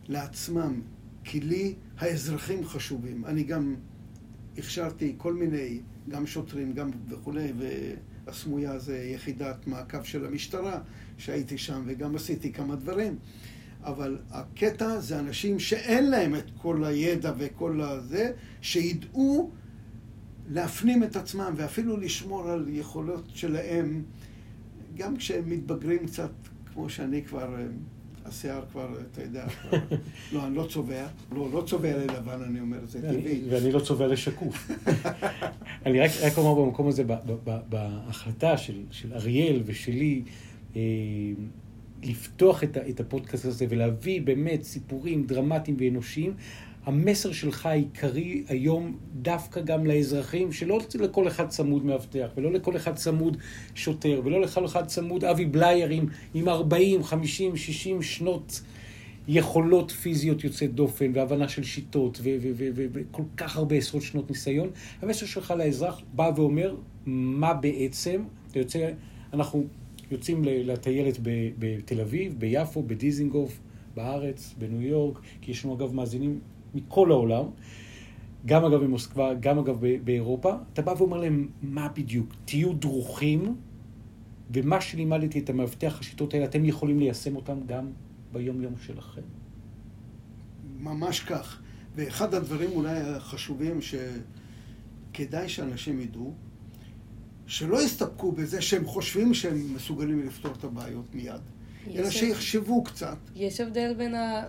לעצמם, כי לי האזרחים חשובים. אני גם הכשרתי כל מיני, גם שוטרים, גם וכולי, והסמויה זה יחידת מעקב של המשטרה, שהייתי שם וגם עשיתי כמה דברים. אבל הקטע זה אנשים שאין להם את כל הידע וכל הזה, שידעו להפנים את עצמם ואפילו לשמור על יכולות שלהם, גם כשהם מתבגרים קצת, כמו שאני כבר, אה, השיער כבר, אתה יודע, כבר, לא, אני לא צובע, לא, לא צובע ללבן, אני אומר, זה טבעי. ואני לא צובע לשקוף. אני רק, רק אומר במקום הזה, בהחלטה של, של אריאל ושלי, אה, לפתוח את, הפודקאסט הזה ולהביא באמת סיפורים דרמטיים ואנושיים, המסר שלך העיקרי היום דווקא גם לאזרחים, שלא לכל אחד צמוד מאבטח, ולא לכל אחד צמוד שוטר, ולא לכל אחד צמוד אבי בלייר עם, עם 40, 50, 60 שנות יכולות פיזיות יוצאת דופן, והבנה של שיטות, וכל כך הרבה עשרות שנות ניסיון. המסר שלך לאזרח בא ואומר מה בעצם, אתה יוצא, אנחנו יוצאים לטיילת בתל אביב, ביפו, בדיזינגוף, בארץ, בניו יורק, כי יש לנו אגב מאזינים מכל העולם, גם אגב במוסקבה, גם אגב באירופה, אתה בא ואומר להם, מה בדיוק? תהיו דרוכים, ומה שלימדתי את המאבטח השיטות האלה, אתם יכולים ליישם אותם גם ביום-יום שלכם. ממש כך. ואחד הדברים אולי החשובים שכדאי שאנשים ידעו, שלא יסתפקו בזה שהם חושבים שהם מסוגלים לפתור את הבעיות מיד, אלא שיחשבו קצת. יש הבדל בין ה...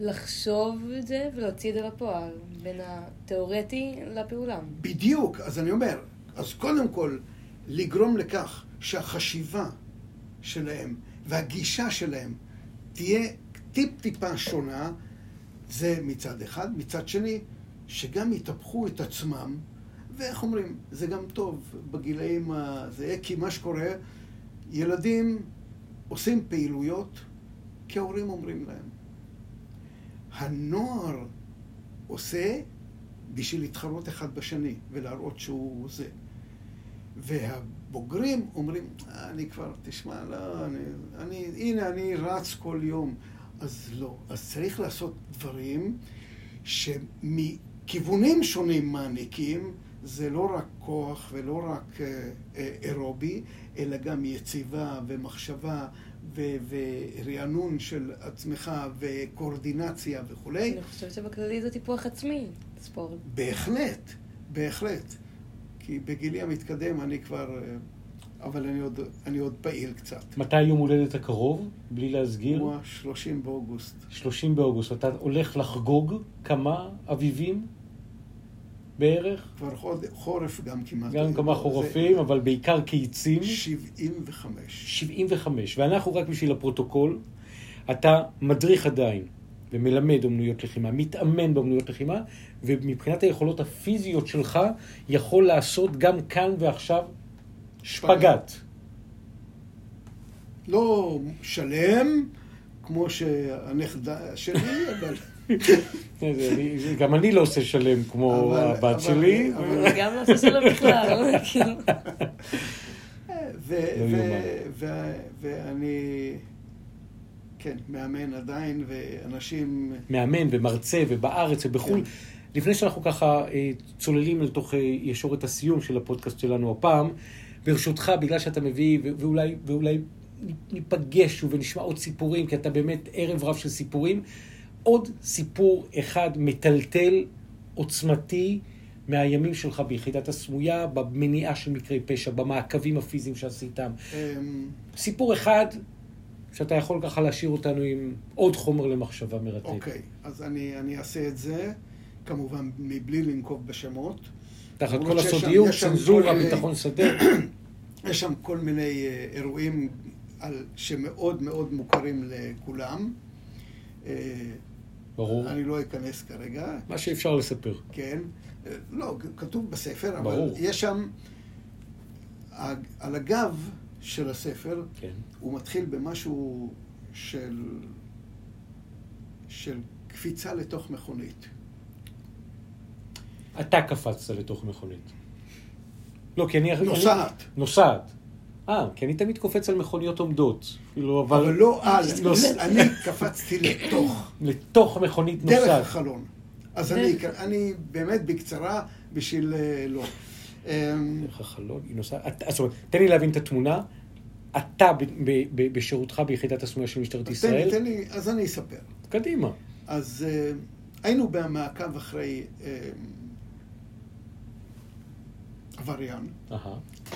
לחשוב את זה ולהוציא את זה לפועל, בין התיאורטי לפעולה. בדיוק, אז אני אומר, אז קודם כל, לגרום לכך שהחשיבה שלהם והגישה שלהם תהיה טיפ-טיפה שונה, זה מצד אחד. מצד שני, שגם יטפחו את עצמם ואיך אומרים, זה גם טוב בגילאים הזה, כי מה שקורה, ילדים עושים פעילויות כי ההורים אומרים להם. הנוער עושה בשביל להתחרות אחד בשני ולהראות שהוא זה. והבוגרים אומרים, אני כבר, תשמע, לא, אני, אני, הנה, אני רץ כל יום. אז לא. אז צריך לעשות דברים שמכיוונים שונים מעניקים זה לא רק כוח ולא רק אה, אה, אירובי, אלא גם יציבה ומחשבה ורענון של עצמך וקואורדינציה וכולי. אני חושבת שבכללי זה טיפוח עצמי, ספורט. בהחלט, בהחלט. כי בגילי המתקדם אני כבר... אה, אבל אני עוד, אני עוד פעיל קצת. מתי יום הולדת הקרוב, בלי להסגיר? הוא ה-30 באוגוסט. 30 באוגוסט. אתה הולך לחגוג כמה אביבים? בערך? כבר חורף גם כמעט. גם כמה חורפים, זה... אבל בעיקר קיצים. 75. 75. ואנחנו רק בשביל הפרוטוקול, אתה מדריך עדיין ומלמד אומנויות לחימה, מתאמן באומנויות לחימה, ומבחינת היכולות הפיזיות שלך, יכול לעשות גם כאן ועכשיו שפגאט. לא שלם, כמו שהנכדה שלי, אבל... גם אני לא עושה שלם כמו הבת שלי. אני גם לא עושה שלם בכלל. כאילו. לא ואני, כן, מאמן עדיין, ואנשים... מאמן ומרצה ובארץ ובחו"ל. כן. לפני שאנחנו ככה אה, צוללים לתוך אה, ישורת הסיום של הפודקאסט שלנו הפעם, ברשותך, בגלל שאתה מביא, ואולי, ואולי ניפגש ונשמע עוד סיפורים, כי אתה באמת ערב רב של סיפורים. עוד סיפור אחד מטלטל, עוצמתי, מהימים שלך ביחידת הסמויה, במניעה של מקרי פשע, במעקבים הפיזיים שעשיתם. אמ, סיפור אחד שאתה יכול ככה להשאיר אותנו עם עוד חומר למחשבה מרתק. אוקיי, אז אני, אני אעשה את זה, כמובן מבלי לנקוב בשמות. תחת כל הסודיות, צנזורה, ביטחון שדה. יש שם כל מיני אה, אירועים על, שמאוד מאוד מוכרים לכולם. ברור. אני לא אכנס כרגע. מה שאפשר לספר. כן. לא, כתוב בספר, אבל ברור. יש שם, על הגב של הספר, כן. הוא מתחיל במשהו של, של קפיצה לתוך מכונית. אתה קפצת לתוך מכונית. לא, כי אני... נוסעת. אני, נוסעת. אה, כי אני תמיד קופץ על מכוניות עומדות. כאילו, אבל... אבל לא על, נוס- אני קפצתי לתוך, לתוך מכונית דרך נוסעת. החלון. אז אני, אני באמת בקצרה בשביל אה, לא. אמ, דרך החלון, היא נוסעת. אתה- זאת אומרת, תן לי להבין את התמונה. אתה ב- ב- ב- בשירותך ביחידת הסמויה של משטרת תן לי, ישראל. תן לי, אז אני אספר. קדימה. אז אה, היינו במעקב אחרי אה, עבריין.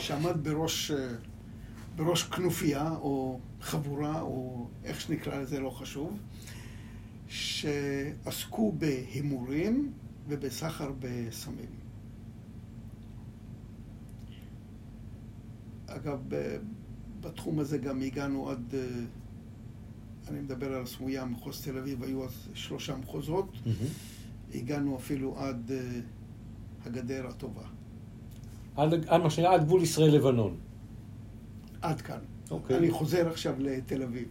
שעמד בראש, אה, בראש כנופיה, או חבורה, או איך שנקרא לזה, לא חשוב, שעסקו בהימורים ובסחר בסמים. אגב, בתחום הזה גם הגענו עד, אה, אני מדבר על הסמויה, מחוז תל אביב, היו אז שלושה מחוזות, מהמם. הגענו אפילו עד אה, הגדר הטובה. עד עד מה שנקרא, עד גבול ישראל-לבנון. עד כאן. אוקיי. אני חוזר עכשיו לתל אביב.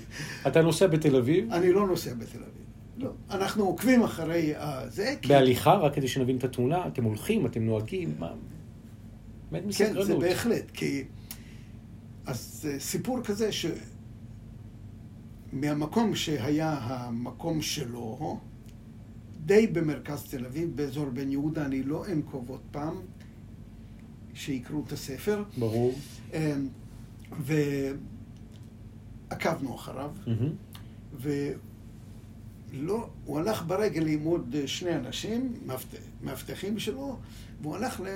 אתה נוסע בתל אביב, אני לא נוסע בתל אביב. לא. אנחנו עוקבים אחרי זה, כי... בהליכה, רק כדי שנבין את התמונה, אתם הולכים, אתם נוהגים, מה? מת כן, מסקרנות. זה בהחלט, כי... אז אה, סיפור כזה שמהמקום שהיה המקום שלו, די במרכז תל אביב, באזור בן יהודה, אני לא אנקוב עוד פעם, שיקראו את הספר, ברור. אה, ועקבנו אחריו. ולא, הוא הלך ברגל עם עוד שני אנשים, מאבט- מאבטחים שלו, והוא הלך ל...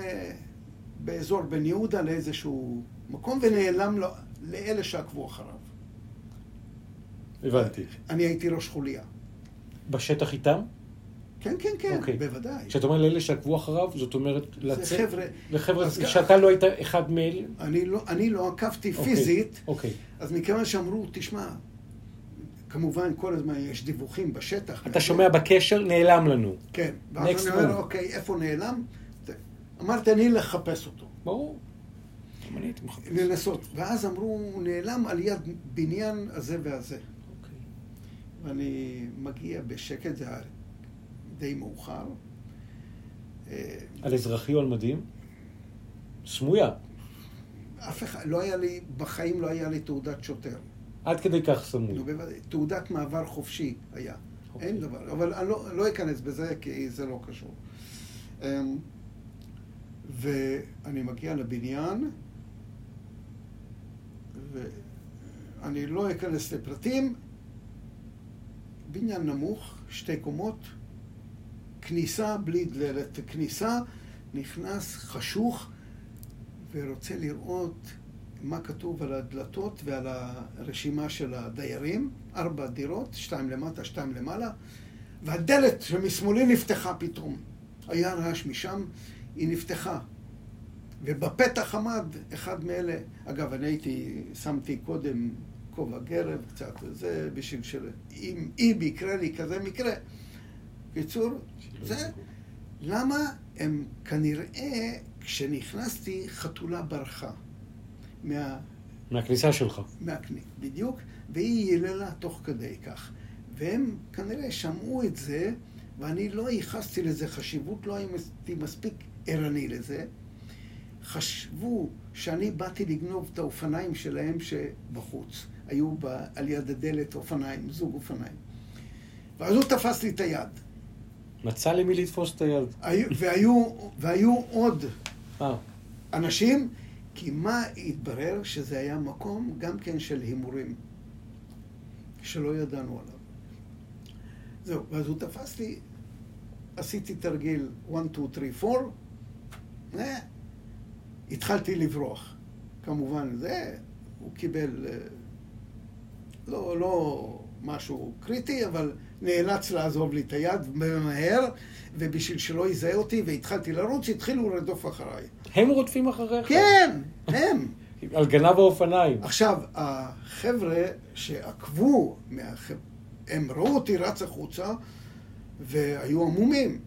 באזור בן יהודה לאיזשהו מקום ונעלם לו, לאלה שעקבו אחריו. הבנתי. אני הייתי ראש חוליה. בשטח איתם? כן, כן, כן, אוקיי. בוודאי. כשאתה אומר לאלה שעקבו אחריו, זאת אומרת זה לצאת... חבר'ה, לחבר'ה, שאתה לא היית אחד מאלה? אני לא, אני לא עקבתי אוקיי, פיזית, אוקיי. אז מכיוון שאמרו, תשמע, כמובן כל הזמן יש דיווחים בשטח. אתה שומע בקשר, נעלם לנו. כן. ואז אני אומר. אוקיי, איפה נעלם? זה- אמרתי, אני לחפש אותו. ברור. גם אני הייתי מחפש. לנסות. ואז אמרו, הוא נעלם על יד בניין הזה והזה. אוקיי. ואני מגיע בשקט, זה היה די מאוחר. אה, על אזרחי או על מדים? סמויה. אף אחד, לא היה לי, בחיים לא היה לי תעודת שוטר. עד כדי כך סמוי. נו, בוודאי, תעודת מעבר חופשי היה. אוקיי. אין דבר, אבל אני לא, לא אכנס בזה כי זה לא קשור. אמ, ואני מגיע לבניין, ואני לא אכנס לפרטים. בניין נמוך, שתי קומות, כניסה בלי דלת כניסה, נכנס חשוך ורוצה לראות מה כתוב על הדלתות ועל הרשימה של הדיירים. ארבע דירות, שתיים למטה, שתיים למעלה, והדלת שמשמאלי נפתחה פתאום. היה רעש משם, היא נפתחה. ובפתח עמד אחד מאלה, אגב, אני הייתי, שמתי קודם כובע גרב קצת, זה בשביל של... אם, יקרה לי כזה מקרה. בקיצור, זה... למה הם כנראה, כשנכנסתי, חתולה ברחה. מה... מהכניסה שלך. מהקנה, בדיוק, והיא יללה תוך כדי כך. והם כנראה שמעו את זה, ואני לא ייחסתי לזה חשיבות, לא הייתי מספיק ערני לזה. חשבו שאני באתי לגנוב את האופניים שלהם שבחוץ. היו ב, על יד הדלת אופניים, זוג אופניים. ואז הוא תפס לי את היד. מצא למי לתפוס את היד. היו, והיו, והיו עוד אה, אנשים, כי מה התברר? שזה היה מקום גם כן של הימורים, שלא ידענו עליו. זהו, ואז הוא תפס לי, עשיתי תרגיל 1, 2, 3, 4, אה, התחלתי לברוח. כמובן, זה, הוא קיבל, אה, לא, לא משהו קריטי, אבל נאלץ לעזוב לי את היד מהר, ובשביל שלא יזהה אותי, והתחלתי לרוץ, התחילו לרדוף אחריי. הם רודפים אחריך? כן, הם. על גנב האופניים. עכשיו, החבר'ה שעקבו, מהח... הם ראו אותי רץ החוצה והיו עמומים.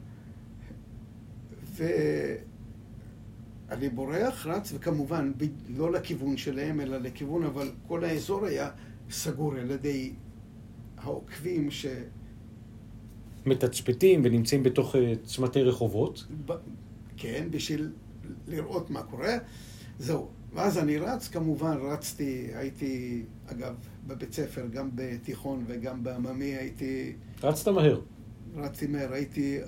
ואני בורח, רץ, וכמובן, ב- לא לכיוון שלהם, אלא לכיוון, אבל כל האזור היה סגור על ידי העוקבים ש... מתצפתים ונמצאים בתוך אה, צמתי רחובות. ב- כן, בשביל לראות מה קורה. זהו. ואז אני רץ, כמובן רצתי, הייתי, אגב, בבית ספר, גם בתיכון וגם בעממי, הייתי, רצת מהר. רצתי מהר, הייתי,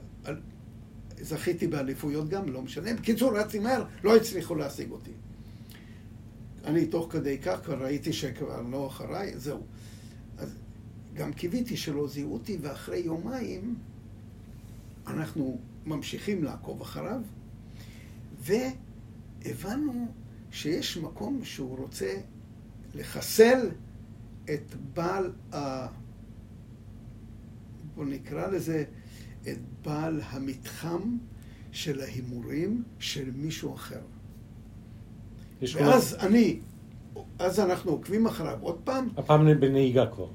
זכיתי באליפויות גם, לא משנה. בקיצור, רצתי מהר, לא הצליחו להשיג אותי. אני תוך כדי כך כבר ראיתי שכבר לא אחריי, זהו. גם קיוויתי שלא זיהו אותי, ואחרי יומיים אנחנו ממשיכים לעקוב אחריו, והבנו שיש מקום שהוא רוצה לחסל את בעל ה... בוא נקרא לזה, את בעל המתחם של ההימורים של מישהו אחר. ואז אני, אז אנחנו עוקבים אחריו עוד פעם, הפעם בנהיגה כבר.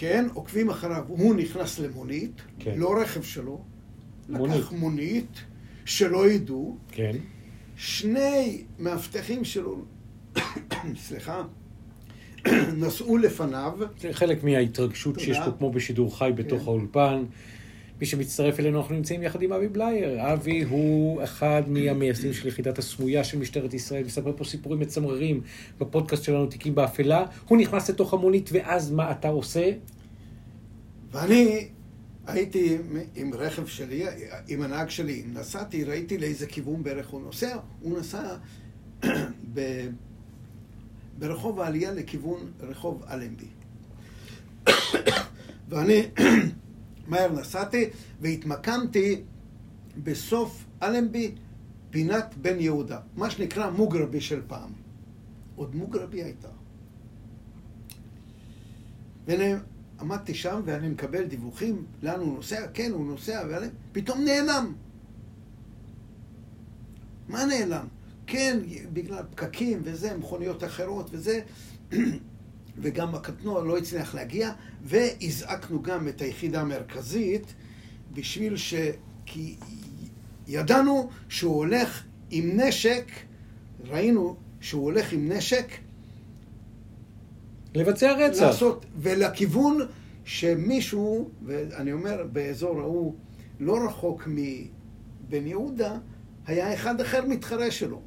כן, עוקבים אחריו, הוא נכנס למונית, כן. לא רכב שלו, מונית. לקח מונית, שלא ידעו, כן. שני מאבטחים שלו, סליחה, נסעו לפניו, זה חלק מההתרגשות תודה. שיש פה כמו בשידור חי בתוך כן. האולפן. מי שמצטרף אלינו, אנחנו נמצאים יחד עם אבי בלייר. אבי הוא אחד מהמייסדים של יחידת הסמויה של משטרת ישראל, מספר פה סיפורים מצמררים בפודקאסט שלנו, תיקים באפלה. הוא נכנס לתוך המונית, ואז מה אתה עושה? ואני הייתי עם רכב שלי, עם הנהג שלי, נסעתי, ראיתי לאיזה כיוון בערך הוא נוסע, הוא נסע ב... ברחוב העלייה לכיוון רחוב אלנבי. ואני מהר נסעתי והתמקמתי בסוף אלנבי, פינת בן יהודה, מה שנקרא מוגרבי של פעם. עוד מוגרבי הייתה. ואני עמדתי שם ואני מקבל דיווחים לאן הוא נוסע, כן, הוא נוסע, ואני, פתאום נעלם. מה נעלם? כן, בגלל פקקים וזה, מכוניות אחרות וזה, וגם הקטנוע לא הצליח להגיע, והזעקנו גם את היחידה המרכזית בשביל ש... כי ידענו שהוא הולך עם נשק, ראינו שהוא הולך עם נשק לבצע רצח. לעשות, ולכיוון שמישהו, ואני אומר, באזור ההוא, לא רחוק מבן יהודה, היה אחד אחר מתחרה שלו.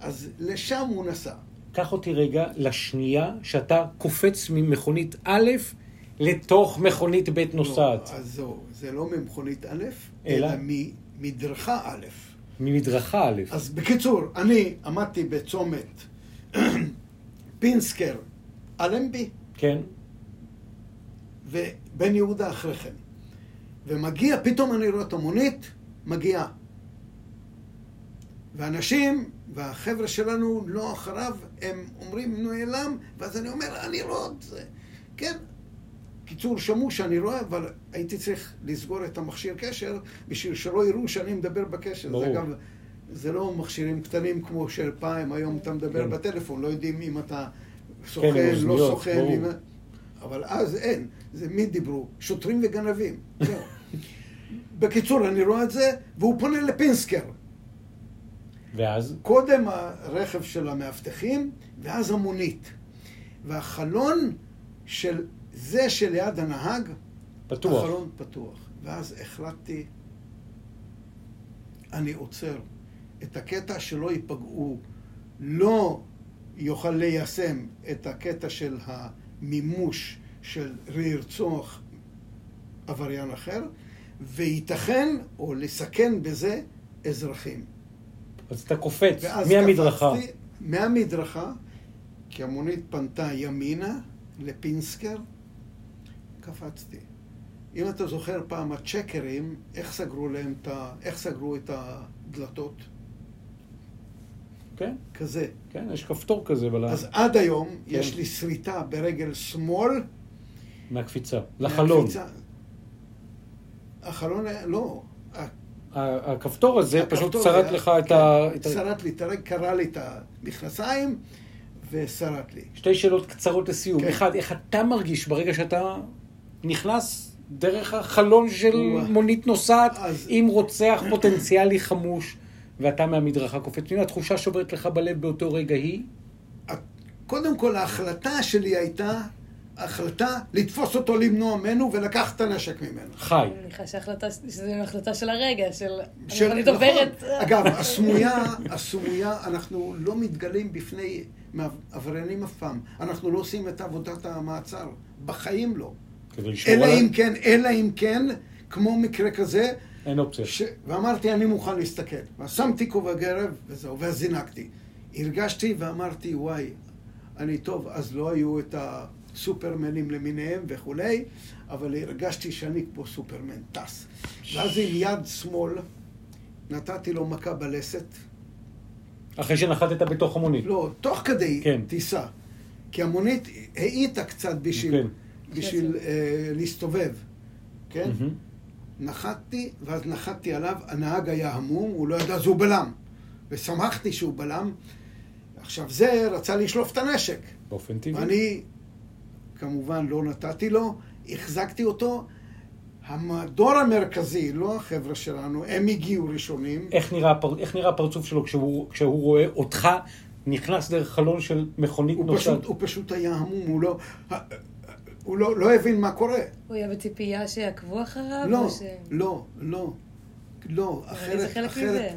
אז לשם הוא נסע. קח אותי רגע לשנייה שאתה קופץ ממכונית א' לתוך מכונית ב' נוסעת. לא, אז זהו, זה לא ממכונית א', אלא? אלא ממדרכה א'. ממדרכה א'. אז בקיצור, אני עמדתי בצומת פינסקר אלנבי, כן? ובן יהודה אחרי כן. ומגיע, פתאום אני רואה את המונית, מגיעה. ואנשים, והחבר'ה שלנו לא אחריו, הם אומרים נעלם, ואז אני אומר, אני רואה את זה. כן. קיצור, שמעו שאני רואה, אבל הייתי צריך לסגור את המכשיר קשר בשביל שלא יראו שאני מדבר בקשר. ברור. זה אגב, זה לא מכשירים קטנים כמו של פעם, היום אתה מדבר כן. בטלפון, לא יודעים אם אתה עם סוכן, לא אוזניות, סוכן. אם... אבל אז אין. זה מי דיברו? שוטרים וגנבים. בקיצור, אני רואה את זה, והוא פונה לפינסקר. ואז? קודם הרכב של המאבטחים, ואז המונית. והחלון של זה שליד הנהג, פתוח. החלון פתוח. ואז החלטתי, אני עוצר את הקטע שלא ייפגעו, לא יוכל ליישם את הקטע של המימוש של לרצוח עבריין אחר, וייתכן, או לסכן בזה, אזרחים. אז אתה קופץ מהמדרכה. מהמדרכה, כי המונית פנתה ימינה לפינסקר, קפצתי. אם אתה זוכר פעם הצ'קרים, איך סגרו להם את ה... איך סגרו את הדלתות? כן, כזה. כן, יש כפתור כזה בלה- אז עד היום כן. יש לי שריטה ברגל שמאל. מהקפיצה. לחלון. מהקפיצה. החלון. לא. הכפתור הזה פשוט הכפתור צרט היה- לך כן. את ה- שרט לי, תראה, קרע לי את המכנסיים ושרט לי. שתי שאלות קצרות לסיום. כן. אחד, איך אתה מרגיש ברגע שאתה נכנס דרך החלון של וואו. מונית נוסעת אז- עם רוצח פוטנציאלי חמוש, ואתה מהמדרכה קופץ. פנינה, התחושה שעוברת לך בלב באותו רגע היא? קודם כל, ההחלטה שלי הייתה החלטה לתפוס אותו, למנוע ממנו ולקחת את הנשק ממנו. חי. אני מניחה שזו החלטה של הרגע, של... של- אני דוברת... נכון. אגב, הסמויה, הסמויה, אנחנו לא מתגלים בפני עבריינים אף פעם. אנחנו לא עושים את עבודת המעצר. בחיים לא. אלא? אם כן, אלא אם כן, כמו מקרה כזה, אין אופציה. ש... ואמרתי, אני מוכן להסתכל. ואז שמתי כובע גרב, וזהו, ואז זינקתי. הרגשתי ואמרתי, וואי, אני טוב, אז לא היו את הסופרמנים למיניהם וכולי, אבל הרגשתי שאני כמו סופרמן טס. ואז עם יד שמאל נתתי לו מכה בלסת. אחרי שנחתת בתוך המונית. לא, תוך כדי כן. טיסה. כי המונית האיטה קצת בשביל, כן. בשביל אה, להסתובב, כן? מהמם. נחתתי, ואז נחתתי עליו, הנהג היה המום, הוא לא ידע, אז הוא בלם. ושמחתי שהוא בלם. עכשיו, זה רצה לשלוף את הנשק. באופן טבעי. אני, כמובן, לא נתתי לו, החזקתי אותו. המדור המרכזי, לא החבר'ה שלנו, הם הגיעו ראשונים. איך נראה, הפר... איך נראה הפרצוף שלו כשהוא, כשהוא רואה אותך נכנס דרך חלון של מכונית הוא נוסעת? פשוט, הוא פשוט היה המום, הוא לא... הוא לא, לא הבין מה קורה. הוא היה בציפייה שיעקבו אחריו? לא, או ש... לא, לא, לא, אחרת, זה חלק אחרת, מזה.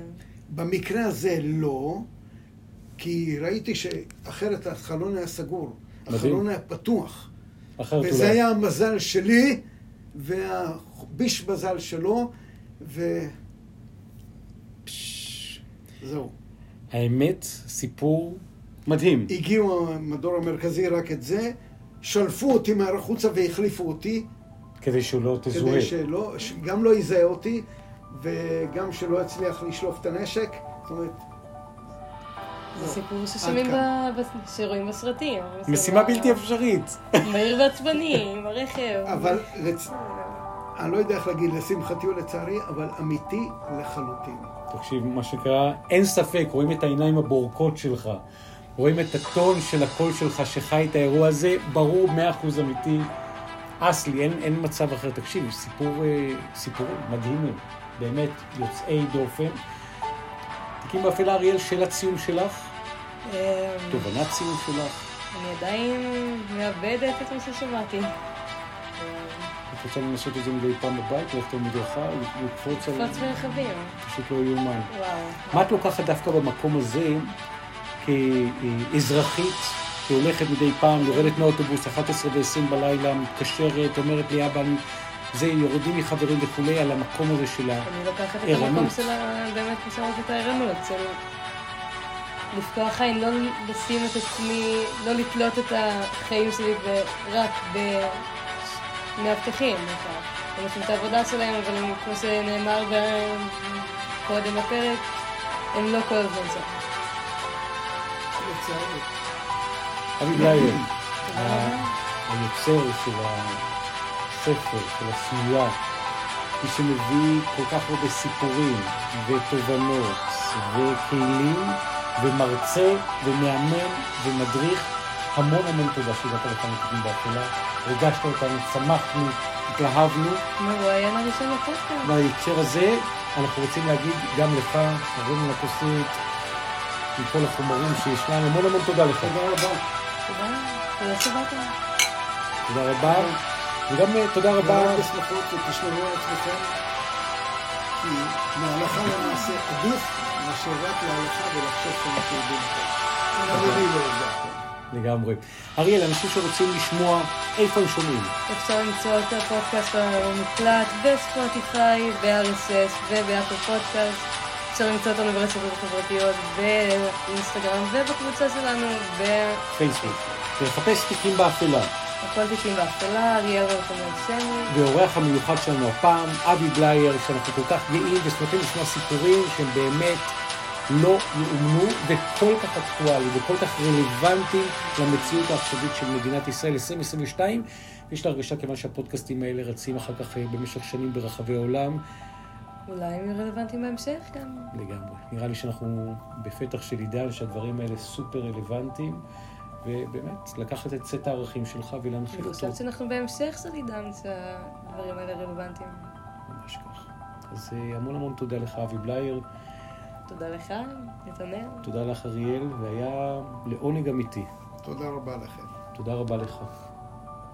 במקרה הזה לא, כי ראיתי שאחרת החלון היה סגור, מדהים. החלון היה פתוח, וזה. היה המזל שלי והביש מזל שלו, ו... זהו. האמת, סיפור מדהים. הגיעו המדור המרכזי רק את זה, שלפו אותי מהחוצה והחליפו אותי, כדי שהוא לא תזוהה. כדי שלא, גם לא יזהה אותי, וגם שלא יצליח לשלוף את הנשק. זאת אומרת, זה לא. סיפור ששומעים ב... שרואים בסרטים. משימה בלתי אפשרית. מהיר ועצבני, עם הרכב. אבל. אני לא יודע איך להגיד, לשמחתי או לצערי, אבל אמיתי לחלוטין. תקשיב, מה שנקרא, אין ספק, רואים את העיניים הבורקות שלך, רואים את הטון של הקול שלך שחי את האירוע הזה, ברור, מאה אחוז אמיתי. אסלי, אין, אין מצב אחר. תקשיב, סיפור, אה, סיפורים מדהימים, באמת, יוצאי דופן. תיקים באפלה, אריאל, שאלת סיום שלך, אמ, תובנת סיום שלך. אני עדיין מאבדת את מה ששמעתי. את רוצה לנסות את זה מדי פעם בבית, ללכת על מדרכה, לקפוץ על... קפוץ ברכבים. פשוט לא יאומן. וואו. מה את לוקחת דווקא במקום הזה כאזרחית שהולכת מדי פעם, יורדת מהאוטובוס, 11 ו-20 בלילה, מתקשרת, אומרת לי, אבא, אני... זה, יורדים מחברים וכולי, על המקום הזה של ה... אני לוקחת את. המקום של ה... באמת, כמו שאמרת, את הערנות, של לפקוח עין, לא לשים את עצמי, לא לתלות את החיים שלי רק במאבטחים. הם עושים את העבודה שלהם, אבל הם, כמו שנאמר קודם בפרק, הם לא כל הזמן שם. לצערי. אבי בלייר. היוצר של הספר, של הסמויה, מי שמביא כל כך הרבה סיפורים ותובנות וכלים ומרצה ומאמן ומדריך. המון המון תודה שהגעת לכאן לתיקים באפלה. ריגשת אותנו, שמחנו, התלהבנו. מרואיין הראשון לפודקאסט. בהקשר הזה, אנחנו רוצים להגיד גם לך, הרון לכוסית, עם כל החומרים שישנם, המון המון תודה לך. תודה רבה. תודה. תודה שבאת. תודה רבה. וגם אה, תודה רבה, מאוד בשמחות ותשמרו על עצמכם, כי מהלכה למעשה עדיף מאשר רק להלכה ולחשוב שאנחנו יודעים לא. לגמרי. אריאל, אנשים שרוצים לשמוע, איפה הם שומעים? אפשר למצוא את הפודקאסט המוקלט בספוטיפיי, ב-RSS ובאפל פודקאסט. אפשר למצוא אותנו ברשתות החברתיות, באינסטגרם ובקבוצה שלנו, פייסבוק. ולחפש תיקים באפלה. בכל תיקים באפלה, אריאל שמי. והאורח המיוחד שלנו הפעם, אבי בלייר, שאנחנו כל כך גאים ושמחים לשמוע סיפורים שהם באמת לא יאומנו וכל כך אקטואליים וכל כך רלוונטיים למציאות העכשווית של מדינת ישראל 2022. יש לה הרגשה כיוון שהפודקאסטים האלה רצים אחר כך אה, במשך שנים ברחבי העולם. אולי הם רלוונטיים בהמשך גם. לגמרי. נראה לי שאנחנו בפתח של עידן שהדברים האלה סופר רלוונטיים, ובאמת, לקחת את סט הערכים שלך ולהנחיל אני אותו. חושבת שאנחנו בהמשך של עידן שהדברים האלה רלוונטיים. ממש כך. אז אה, המון המון תודה לך, אבי בלייר. תודה לך, נתנאל. תודה לך, אריאל, והיה לעונג אמיתי. תודה רבה לכם. תודה רבה לך.